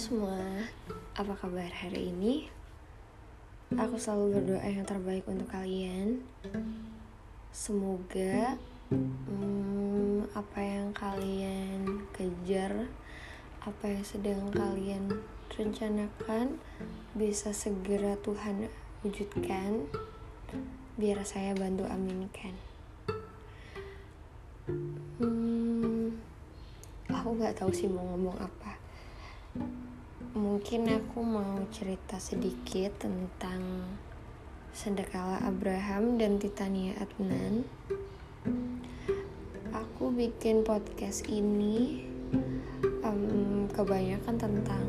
semua, apa kabar hari ini? Aku selalu berdoa yang terbaik untuk kalian. Semoga hmm, apa yang kalian kejar, apa yang sedang kalian rencanakan, bisa segera Tuhan wujudkan. Biar saya bantu aminkan. Hmm, aku nggak tahu sih mau ngomong apa Mungkin aku mau cerita sedikit tentang Sendekala Abraham dan Titania Adnan. Aku bikin podcast ini um, kebanyakan tentang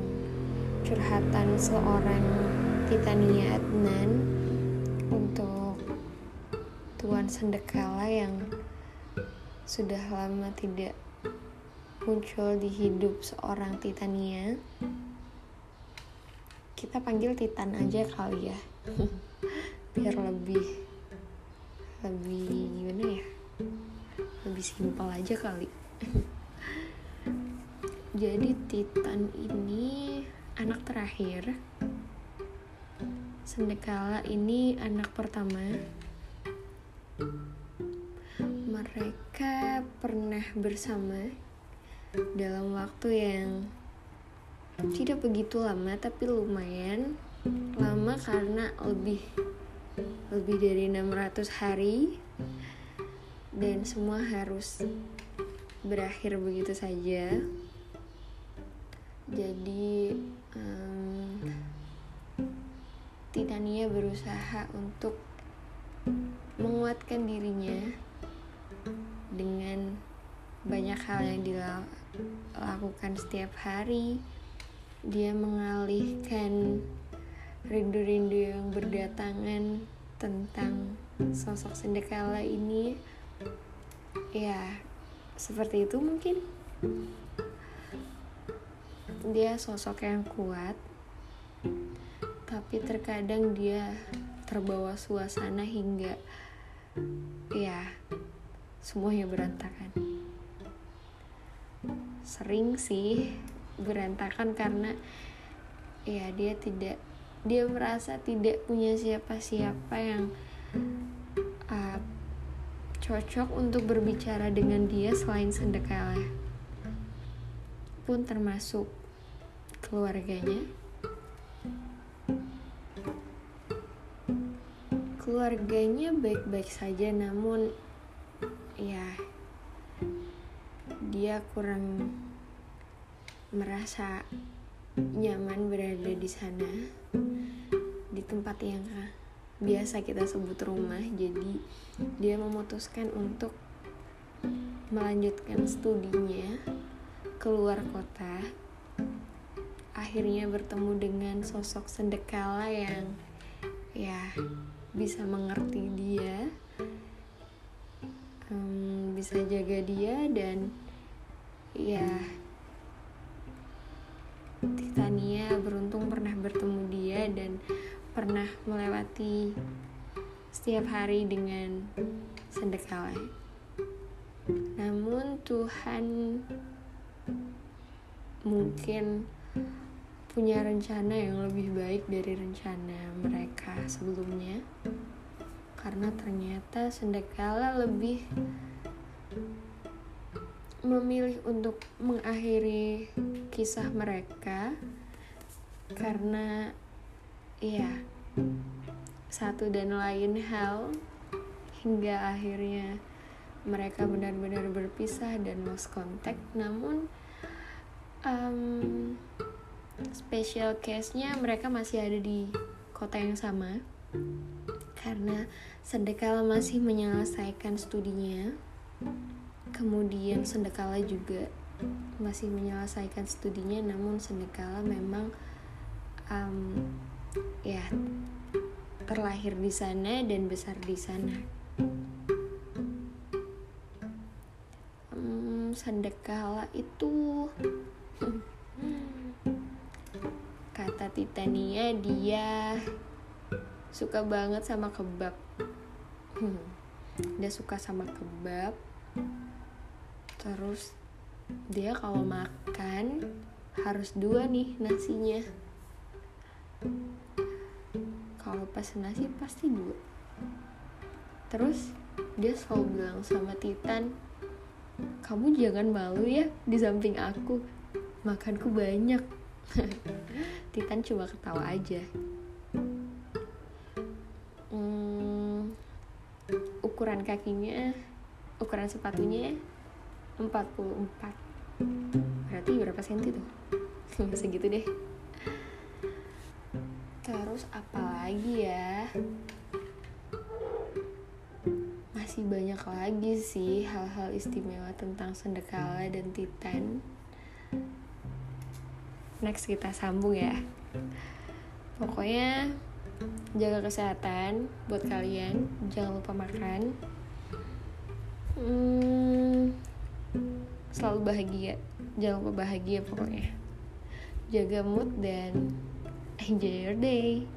curhatan seorang Titania Adnan untuk Tuan Sendekala yang sudah lama tidak muncul di hidup seorang Titania kita panggil Titan aja kali ya. Biar lebih lebih gimana ya? Lebih simpel aja kali. Jadi Titan ini anak terakhir. Sendekala ini anak pertama. Mereka pernah bersama dalam waktu yang tidak begitu lama tapi lumayan lama karena lebih lebih dari 600 hari. Dan semua harus berakhir begitu saja. Jadi um, Titania berusaha untuk menguatkan dirinya dengan banyak hal yang dilakukan setiap hari. Dia mengalihkan rindu-rindu yang berdatangan tentang sosok Sendekala ini. Ya seperti itu mungkin. Dia sosok yang kuat tapi terkadang dia terbawa suasana hingga ya semuanya berantakan sering sih berantakan karena ya dia tidak dia merasa tidak punya siapa-siapa yang uh, cocok untuk berbicara dengan dia selain Sendekala pun termasuk keluarganya. Keluarganya baik-baik saja namun ya dia kurang merasa nyaman berada di sana di tempat yang biasa kita sebut rumah. Jadi dia memutuskan untuk melanjutkan studinya keluar kota akhirnya bertemu dengan sosok sendekala yang ya bisa mengerti dia um, bisa jaga dia dan ya Titania beruntung pernah bertemu dia dan pernah melewati setiap hari dengan sendekala. Namun Tuhan mungkin punya rencana yang lebih baik dari rencana mereka sebelumnya karena ternyata sendekala lebih memilih untuk mengakhiri kisah mereka karena ya satu dan lain hal hingga akhirnya mereka benar-benar berpisah dan lost contact. Namun um, special case-nya mereka masih ada di kota yang sama karena Sendekala masih menyelesaikan studinya kemudian Sendekala juga masih menyelesaikan studinya namun Sendekala memang um, ya terlahir di sana dan besar di sana. Um, Sendekala itu kata Titania dia suka banget sama kebab. Dia suka sama kebab terus dia kalau makan harus dua nih nasinya. Kalau pas nasi pasti dua. Terus dia selalu bilang sama Titan kamu jangan malu ya di samping aku. Makanku banyak. Titan cuma ketawa aja. Hmm, ukuran kakinya ukuran sepatunya 44 berarti berapa senti tuh? Segitu deh. Terus apa lagi ya? Masih banyak lagi sih hal-hal istimewa tentang Sendekala dan Titan. Next kita sambung ya. Pokoknya jaga kesehatan buat kalian. Jangan lupa makan. Hmm, selalu bahagia jangan lupa bahagia pokoknya. Jaga mood dan enjoy your day